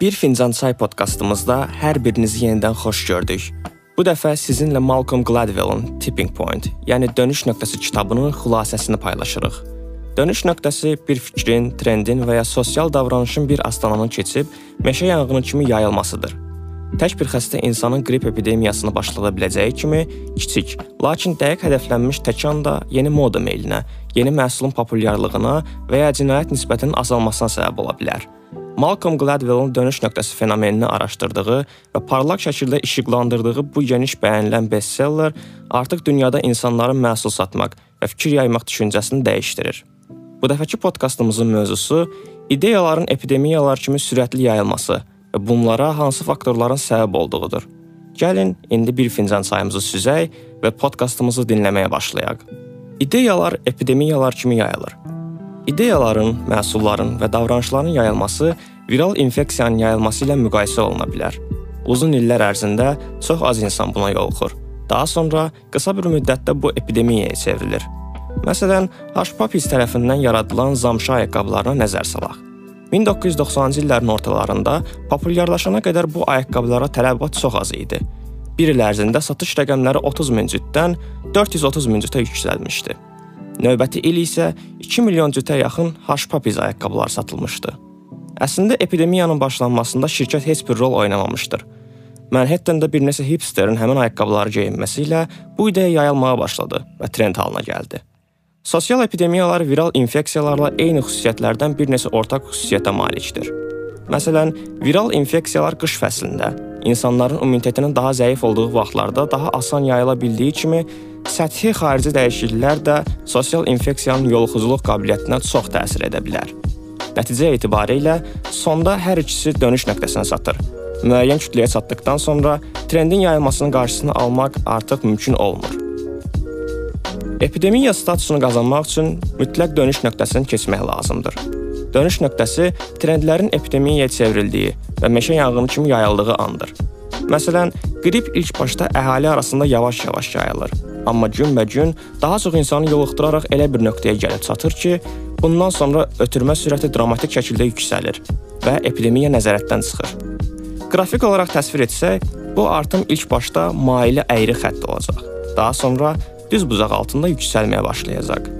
Bir fincan çay podkastımızda hər birinizi yenidən xoş gördük. Bu dəfə sizinlə Malcolm Gladwell'ın Tipping Point, yəni dönüş nöqtəsi kitabının xülasəsini paylaşırıq. Dönüş nöqtəsi bir fikrin, trendin və ya sosial davranışın bir astananın keçib meşə yanğını kimi yayılmasıdır. Tək bir xəstə insanın qrip epidemiyasını başlada biləcəyi kimi kiçik, lakin dəqiq hədəflənmiş təkan da yeni moda meylinə, yeni məhsulun populyarlığına və ya cinayət nisbətinin azalmasına səbəb ola bilər. Malcolm Gladwell'ın dönüş nöqtəsi fenomenini araşdırdığı və parlaq şəkildə işıqlandırdığı bu geniş bəyənilən bestseller artıq dünyada insanların məhsul satmaq və fikir yaymaq düşüncəsini dəyişdirir. Bu dəfəki podkastımızın mövzusu ideyaların epidemiyalar kimi sürətli yayılması və bunlara hansı faktorların səbəb olduğudur. Gəlin indi bir fincan çayımızı süzək və podkastımızı dinləməyə başlayaq. İdeyalar epidemiyalar kimi yayılır. İdeyaların, məhsulların və davranışların yayılması viral infeksiyanın yayılması ilə müqayisə oluna bilər. Uzun illər ərzində çox az insan buna yoluxur. Daha sonra qısa bir müddətdə bu epidemiyaya çevrilir. Məsələn, Hush tərəfindən yaradılan zamşa ayaqqabılarına nəzər salaq. 1990-cı illərin ortalarında populyarlaşana qədər bu ayaqqabılara tələbat çox az idi. Bir il ərzində satış rəqəmləri 30 min cütdən 430 min cütə yüksəlmişdi. Növbəti il isə 2 milyon cütə yaxın Hush ayaqqabılar satılmışdı. Əslində epidemiyanın başlanmasında şirkət heç bir rol oynamamışdır. Manhattan-da bir neçə hipsterin həmin ayaqqabıları geyinməsi ilə bu ideya yayılmağa başladı və trend halına gəldi. Sosial epidemiyalar viral infeksiyalarla eyni xüsusiyyətlərdən bir neçə ortaq xüsusiyyətə malikdir. Məsələn, viral infeksiyalar qış fəslində, insanların immunitetinin daha zəif olduğu vaxtlarda daha asan yayıla bildiyi kimi, səthi xarici dəyişikliklər də sosial infeksiyanın yoluxuculuq qabiliyyətinə çox təsir edə bilər. Nəticə etibarilə sonda hər ikisi dönüş nöqtəsinə çatır. Müəyyən kütləyə çatdıqdan sonra trendin yayılmasının qarşısını almaq artıq mümkün olmur. Epidemiya statusunu qazanmaq üçün mütləq dönüş nöqtəsini keçmək lazımdır. Dönüş nöqtəsi trendlərin epidemiyaya çevrildiyi və meşə yanğını kimi yayıldığı andır. Məsələn, qrip ilk başda əhali arasında yavaş-yavaş yayılır, amma günbəgün daha çox insanı yoluxduraraq elə bir nöqtəyə gəlib çatır ki, bundan sonra ötürmə sürəti dramatik şəkildə yüksəlir və epidemiya nəzarətdən çıxır. Qrafik olaraq təsvir etsək, bu artım ilk başda maili əyri xətt olacaq. Daha sonra düz buzaq altında yüksəlməyə başlayacaq.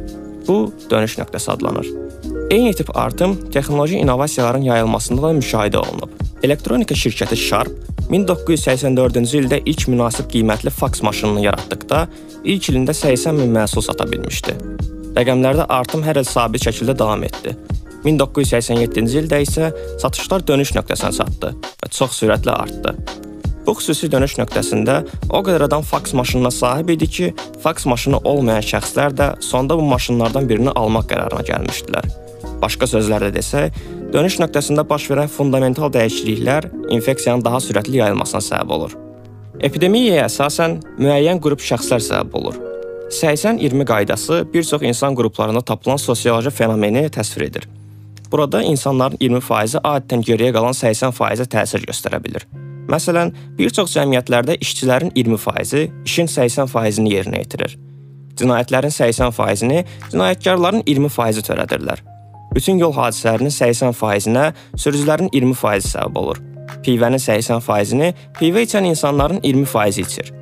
Bu dönüş nöqtəsi adlanır. Eyni tip artım texnoloji innovasiyaların yayılmasında da müşahidə olunub. Elektronika şirkəti Sharp 1984-cü ildə ilk münasib qiymətli faks maşınını yaratdıqda ilk ilində 80 min məhsul sata bilmişdi. Rəqəmlərdə artım hər il sabit şəkildə davam etdi. 1987-ci ildə isə satışlar dönüş nöqtəsinə çatdı və çox sürətlə artdı. Bu xüsusi dönüş nöqtəsində o qədər adam faks maşınına sahib idi ki, faks maşını olmayan şəxslər də sonda bu maşınlardan birini almaq qərarına gəlmişdilər. Başqa sözlərlə desək, dönüş nöqtəsində baş verən fundamental dəyişikliklər infeksiyanın daha sürətli yayılmasına səbəb olur. Epidemiyaya əsasən müəyyən qrup şəxslər səbəb olur. 80-20 qaydası bir çox insan qruplarında tapılan sosioloji fenomeni təsvir edir. Burada insanların 20% adətən geriyə qalan 80%-ə təsir göstərə bilər. Məsələn, bir çox cəmiyyətlərdə işçilərin 20%-i işin 80%-ni yerinə yetirir. Cinayətlərin 80%-ni cinayətkarların 20%-i törədirlər. Bütün yol hadisələrinin 80%-nə sürücülərin 20%-i səbəb olur. Pivənin 80%-ni pivə içən insanların 20%-i içir.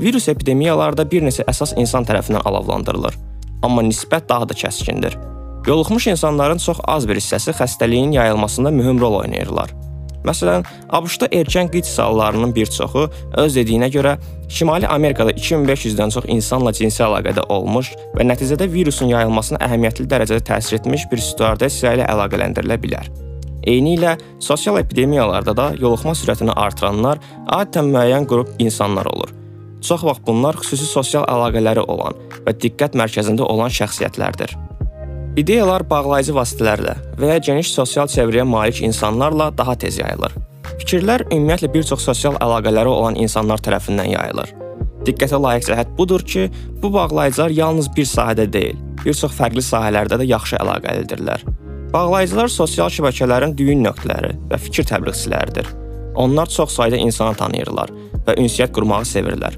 Virus epidemiyalarda bir neçə əsas insan tərəfindən alovlandırılır, amma nisbət daha da kəskindir. Yoluxmuş insanların çox az bir hissəsi xəstəliyin yayılmasında mühüm rol oynayırlar. Məsələn, ABŞ-da erkən qid sallarının bir çoxu öz dediyinə görə Şimali Amerikada 2500-dən çox insanla cinsi əlaqədə olmuş və nəticədə virusun yayılmasına əhəmiyyətli dərəcədə təsir etmiş bir situasiya ilə əlaqələndirilə bilər. Eynilə sosial epidemiyalarda da yoluxma sürətini artıranlar adətən müəyyən qrup insanlar olur. Çox vaxt bunlar xüsusi sosial əlaqələri olan və diqqət mərkəzində olan şəxsiyyətlərdir. İdeyalar bağlayıcı vasitələrlə və ya geniş sosial çevrəyə malik insanlarla daha tez yayılır. Fikirlər ümumiyyətlə bir çox sosial əlaqələri olan insanlar tərəfindən yayılır. Diqqətə layiq cəhət budur ki, bu bağlayıcılar yalnız bir sahədə deyil, bir çox fərqli sahələrdə də yaxşı əlaqəlidirlər. Bağlayıcılar sosial şəbəkələrin düyün nöqtələri və fikir təbliğçiləridir. Onlar çox sayda insanı tanıyırlar və ünsiyyət qurmağı sevirlər.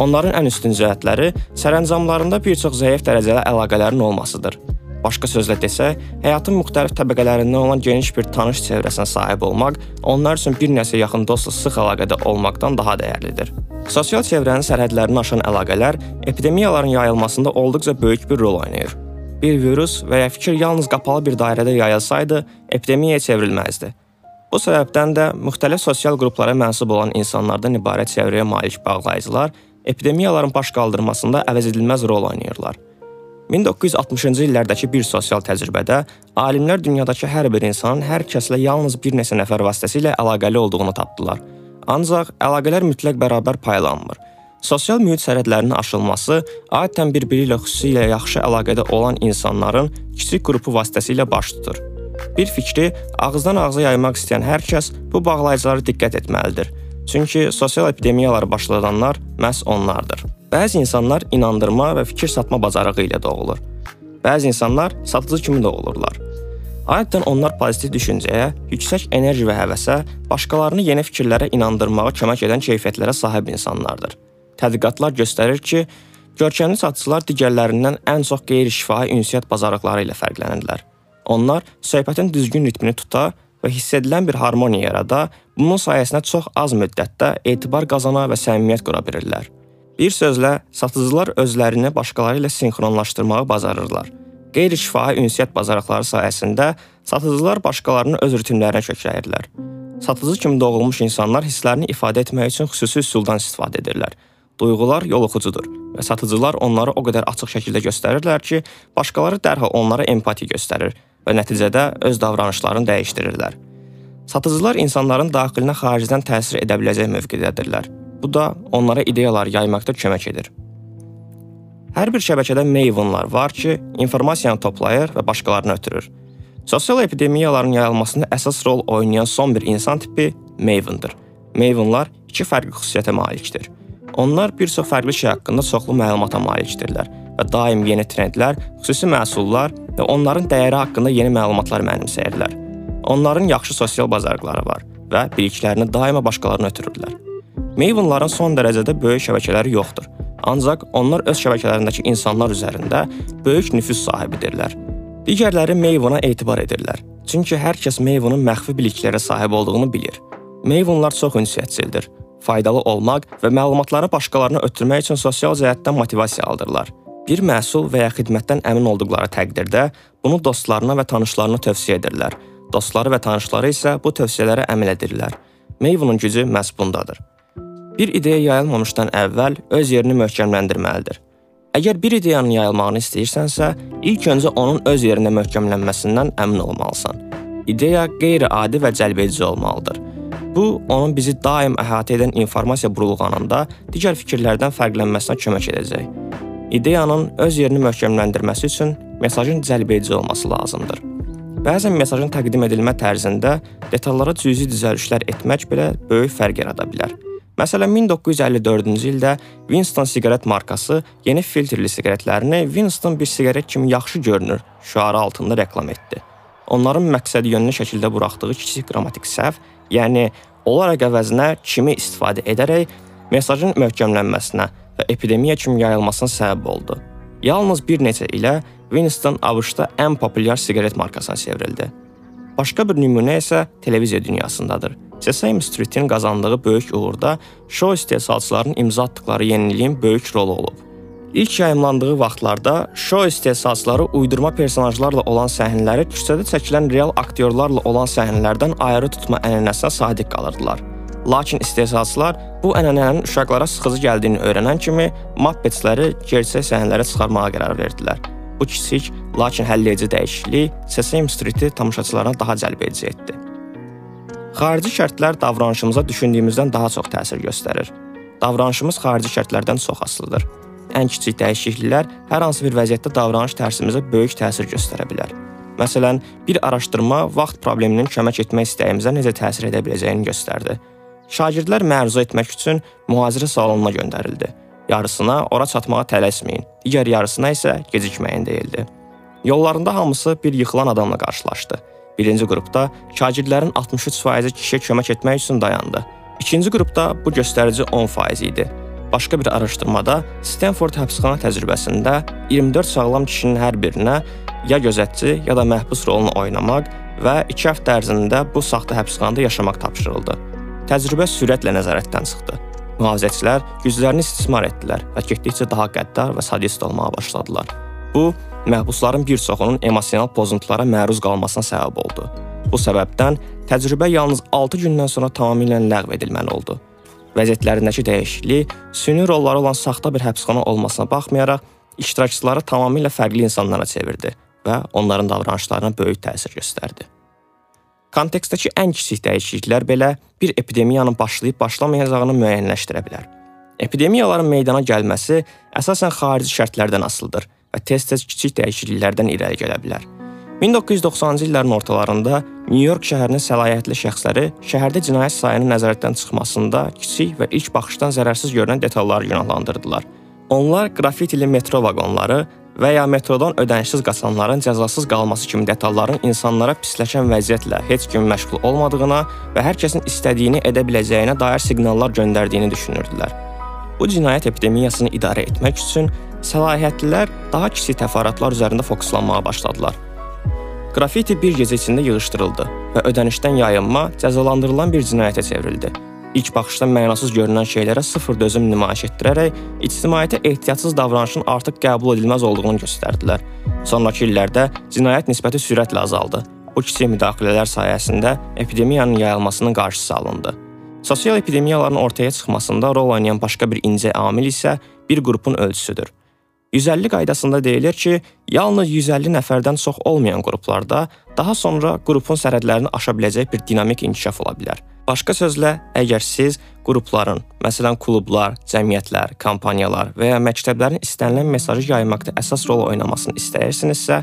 Onların ən üstün cəhətləri sərəncamlarında bir çox zəif dərəcəli əlaqələrin olmasıdır. Başqa sözlə desək, həyatın müxtəlif təbəqələrindən olan geniş bir tanış çevrəsinə sahib olmaq onlar üçün bir nəsə yaxın dostla sıx əlaqədə olmaqdan daha dəyərlidir. Sosial çevrənin sərhədlərini aşan əlaqələr epidemiyaların yayılmasında olduqca böyük bir rol oynayır. Bir virus və ya fikir yalnız qapalı bir dairədə yayılsaydı, epidemiyaya çevrilməzdi. Bu səbəbdən də müxtəlif sosial qruplara mənsub olan insanlardan ibarət çevrəyə malik bağlayıcılar epidemiyaların baş qaldırmasında əvəzedilməz rol oynayırlar. 1960-cı illərdəki bir sosial təcrübədə alimlər dünyadakı hər bir insanın hər kəslə yalnız bir neçə nəfər vasitəsilə əlaqəli olduğunu tapdılar. Ancaq əlaqələr mütləq bərabər paylanmır. Sosial mühit sərhədlərinin aşılması adətən bir-biri ilə xüsusilə yaxşı əlaqədə olan insanların kiçik qrupu vasitəsilə baş tutur. Bir fikri ağızdan ağza yaymaq istəyən hər kəs bu bağlayıcılara diqqət etməlidir. Çünki sosial epidemiyaları başladanlar məhz onlardır. Bəzi insanlar inandırma və fikir satma bacarığı ilə doğulur. Bəzi insanlar satıcı kimi doğulurlar. Adətən onlar pozitiv düşüncəyə, yüksək enerji və həvəsə, başqalarını yeni fikirlərə inandırmağa kömək edən keyfiyyətlərə sahib insanlardır. Tədqiqatlar göstərir ki, görkəmli satıcılar digərlərindən ən çox qeyri-şifahi ünsiyyət bacarıqları ilə fərqlənirlər. Onlar söhbətin düzgün ritmini tuta və hiss edilən bir harmoniya yarada, bunun sayəsində çox az müddətdə etibar qazana və səmimiyyət qura bilirlər. Bir sözlə, satıcılar özlərini başqaları ilə sinxronlaşdırmağı bacarırlar. Qeyri-şifahi ünsiyyət bacarıqları sayəsində satıcılar başqalarını öz rutinlərinə kökləyirlər. Satıcı kimi doğulmuş insanlar hisslərini ifadə etmək üçün xüsusi üsuldan istifadə edirlər. Duyğular yoluxucudur və satıcılar onları o qədər açıq şəkildə göstərirlər ki, başqaları dərhal onlara empati göstərir və nəticədə öz davranışlarını dəyişdirirlər. Satıcılar insanların daxilinə xaricdən təsir edə biləcək mövqedədirlər. Bu da onlara ideyalar yaymaqda kömək edir. Hər bir şəbəkədə Mavenlar var ki, informasiyanı toplayır və başqalarına ötürür. Sosial epidemiyaların yayılmasında əsas rol oynayan son bir insan tipi Mavendir. Mavenlar iki fərqli xüsusiyyətə malikdir. Onlar bir çox fərqli şey haqqında çoxlu məlumata malikdirlər və daim yeni trendlər, xüsusi məhsullar və onların dəyəri haqqında yeni məlumatlar mənimsəyirlər. Onların yaxşı sosial bacarıqları var və biliklərini daima başqalarına ötürürlər. Mavenların son dərəcədə böyük şəbəkələri yoxdur. Ancaq onlar öz şəbəkələrindəki insanlar üzərində böyük nüfuz sahibidirlər. Digərləri Mavena etibar edirlər. Çünki hər kəs Mavenın məxfi biliklərə sahib olduğunu bilir. Mavenlar çox ünsiyyətçildir. Faydalı olmaq və məlumatları başqalarına ötürmək üçün sosial cəhətdən motivasiya aldırlar. Bir məhsul və ya xidmətdən əmin olduqları təqdirdə bunu dostlarına və tanışlarına tövsiyə edirlər. Dostları və tanışları isə bu tövsiyələrə əməl edirlər. Mavenın gücü məhz bundadır. Bir ideya yayılmamışdan əvvəl öz yerini möhkəmləndirməlidir. Əgər bir ideyanın yayılmağını istəyirsənsə, ilk öncə onun öz yerində möhkəmlənməsindən əmin olmalısan. İdeya qeyri-adi və cəlbedici olmalıdır. Bu, onun bizi daim əhatə edən informasiya burulğanında digər fikirlərdən fərqlənməsinə kömək edəcək. İdeyanın öz yerini möhkəmləndirməsi üçün mesajın cəlbedici olması lazımdır. Bəzən mesajın təqdim edilmə tərzində detallara cüzi düzəlişlər etmək belə böyük fərq yarada bilər. Məsələn, 1954-cü ildə Winston siqaret markası yeni filtrli siqaretlərini Winston bir siqaret kimi yaxşı görünür şüarı altında reklam etdi. Onların məqsədi yönlü şəkildə buraxdığı kiçik qrammatik səhv, yəni olaraq əvəzinə kimi istifadə edərək mesajın möhkəmlənməsinə və epidemiya kimi yayılmasına səbəb oldu. Yalnız bir neçə ilə Winston ABŞ-da ən populyar siqaret markasına çevrildi. Başqa bir nümunə isə televiziya dünyasındadır. Sesame Street-in qazandığı böyük uğurda şou istehsalçılarının imza atdıqları yeniliyin böyük rolu olub. İlk yayımlandığı vaxtlarda şou istehsalçıları uydurma personajlarla olan səhnələri küçədə çəkilən real aktyorlarla olan səhnələrdən ayrı tutma ənənəsinə sadiq qalırdılar. Lakin istehsalçılar bu ənənənin uşaqlara sıxıcı gəldiyini öyrənən kimi Muppetsləri gerçək səhnələrə çıxarmağa qərar verdilər. Bu kiçik, lakin həlledici dəyişiklik Sesame Street-i tamaşaçılarına daha cəlbedici etdi. Xarici şərtlər davranışımıza düşündüyümüzdən daha çox təsir göstərir. Davranışımız xarici şərtlərdən çox asılıdır. Ən kiçik dəyişikliklər hər hansı bir vəziyyətdə davranış tərsimizə böyük təsir göstərə bilər. Məsələn, bir araşdırma vaxt probleminin kömək etmək istəyimizə necə təsir edə biləcəyini göstərdi. Şagirdlər məruzə etmək üçün mühazirə salonuna göndərildi. Yarısına ora çatmağa tələsməyin, digər yarısına isə gecikməyin deyildi. Yollarında hamısı bir yıxılan adamla qarşılaşdı. Birinci qrupda şagirdlərin 63% kişiyə kömək etmək üçün dayandı. İkinci qrupda bu göstərici 10% idi. Başqa bir araşdırmada Stanford həbsxana təcrübəsində 24 sağlam kişinin hər birinə ya gözətçi, ya da məhbus rolunu oynamaq və 2 həftə ərzində bu saxta həbsxanada yaşamaq tapşırıldı. Təcrübə sürətlə nəzarətdən çıxdı. Mühafizəçilər güclərini istismar etdilər və getdikcə daha qəddar və sadist olmağa başladılar. Bu, məhbusların bir çoxunun emosional pozuntulara məruz qalmasına səbəb oldu. Bu səbəbdən təcrübə yalnız 6 gündən sonra tamamilə ləğv edilməli oldu. Vəziyyətlərindəki dəyişiklik süni rolları olan saxta bir həbsxana olmasına baxmayaraq iştirakçıları tamamilə fərqli insanlara çevirdi və onların davranışlarına böyük təsir göstərdi. Kontekstdəki ən kiçik dəyişikliklər belə bir epidemiyanın başlayıb başlamayacağını müəyyənləşdirə bilər. Epidemiyaların meydana gəlməsi əsasən xarici şərtlərdən asılıdır və tez-tez kiçik dəyişikliklərdən irəli gələ bilər. 1990-cı illərin ortalarında Nyu-York şəhərinin səlahiyyətli şəxsləri şəhərdə cinayət sayının nəzarətdən çıxmasında kiçik və ilk baxışdan zərərsiz görünən detalları günahlandırdılar. Onlar qrafitili metro vaqonları və ya metrodan ödənişsiz qaçanların cəzasız qalması kimi detalların insanlara pisləşən vəziyyətlə heç kim məşğul olmadığına və hər kəsin istədiyini edə biləcəyinə dair siqnallar göndərdiyini düşünürdülər. Bu cinayət epidemiyasını idarə etmək üçün səlahiyyətlilər daha kiçik təfərrüatlar üzərində fokuslanmağa başladılar. Qrafiti bir gecə içində yığışdırıldı və ödənişdən yayınma cəzalandırılan bir cinayətə çevrildi. İlk baxışdan mənasız görünən şeylərə sıfır dözüm nümayiş etdirərək ictimaiyyətə ehtiyatsız davranışın artıq qəbul edilməz olduğunu göstərdilər. Sonrakı illərdə cinayət nisbəti sürətlə azaldı. Bu kiçik müdaxilələr sayəsində epidemiyanın yayılmasının qarşısı alındı. Sosial epidemiyaların ortaya çıxmasında rol oynayan başqa bir incə amil isə bir qrupun ölçüsüdür. 150 qaydasında deyilir ki, yalnız 150 nəfərdən çox olmayan qruplarda daha sonra qrupun sərhədlərini aşa biləcək bir dinamik inkişaf ola bilər. Başqa sözlə, əgər siz qrupların, məsələn klublar, cəmiyyətlər, kampaniyalar və ya məktəblərin istənilən mesajı yaymaqda əsas rol oynamasını istəyirsinizsə,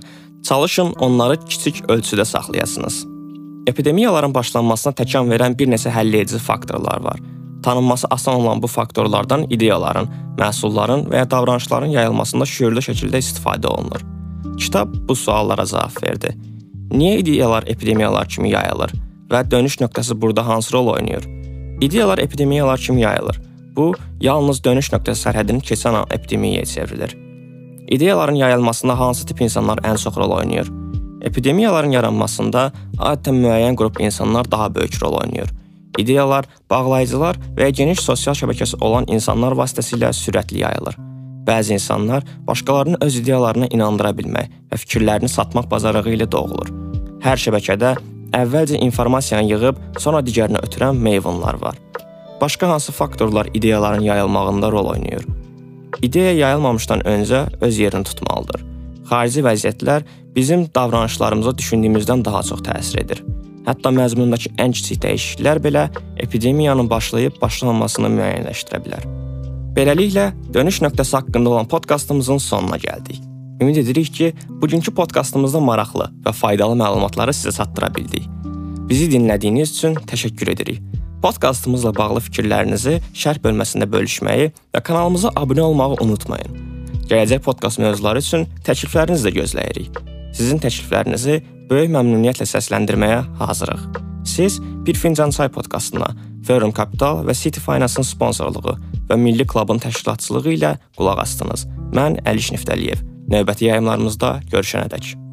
çalışın onları kiçik ölçüdə saxlayasınız. Epidemiyaların başlanmasına təkan verən bir neçə həlledici faktorlar var. Tanınması asan olan bu faktorlardan ideyaların, məhsulların və ya davranışların yayılmasında şüurlu şəkildə istifadə olunur. Kitab bu suallara cavab verdi. Niyə ideyalar epidemiyalar kimi yayılır və dönüş nöqtəsi burada hansı rol oynayır? İdeyalar epidemiyalar kimi yayılır. Bu, yalnız dönüş nöqtəsi sərhədini keçən an epidemiyaya çevrilir. İdeyaların yayılmasında hansı tip insanlar ən çox rol oynayır? Epidemiyaların yaranmasında adətən müəyyən qrup insanlar daha böyük rol oynayır. İdeyalar bağlayıcılar və geniş sosial şəbəkəsi olan insanlar vasitəsilə sürətli yayılır. Bəzi insanlar başqalarını öz ideyalarına inandıra bilmək və fikirlərini satmaq bacarığı ilə doğulur. Hər şəbəkədə əvvəlcə informasiyanı yığıb, sonra digərinə ötürən meyvunlar var. Başqa hansı faktorlar ideyaların yayılmağında rol oynayır? İdeya yayılmamışdan öncə öz yerini tutmalıdır. Xarici vəziyyətlər bizim davranışlarımıza düşündüyümüzdən daha çox təsir edir. Hətta məzmundakı ən kiçik dəyişikliklər belə epidemiyanın başlayıb başlanmasını müəyyənləşdirə bilər. Beləliklə, dönüş nöqtəsi haqqında olan podkastımızın sonuna gəldik. Ümid edirik ki, bugünkü podkastımızda maraqlı və faydalı məlumatları sizə çatdıra bildik. Bizi dinlədiyiniz üçün təşəkkür edirik. Podkastımızla bağlı fikirlərinizi şərh bölməsində bölüşməyi və kanalımıza abunə olmağı unutmayın. Gələcək podkast mövzuları üçün təkliflərinizi də gözləyirik. Sizin təkliflərinizi böyük məmnuniyyətlə səsləndirməyə hazırıq. Siz Bir Fincan Çay podkastına, Forum Capital və City Finance-ın sponsorluğu və Milli Klubun təşkilatçılığı ilə qulaq asdınız. Mən Əliş Niftəliyev. Növbəti yayımlarımızda görüşənədək.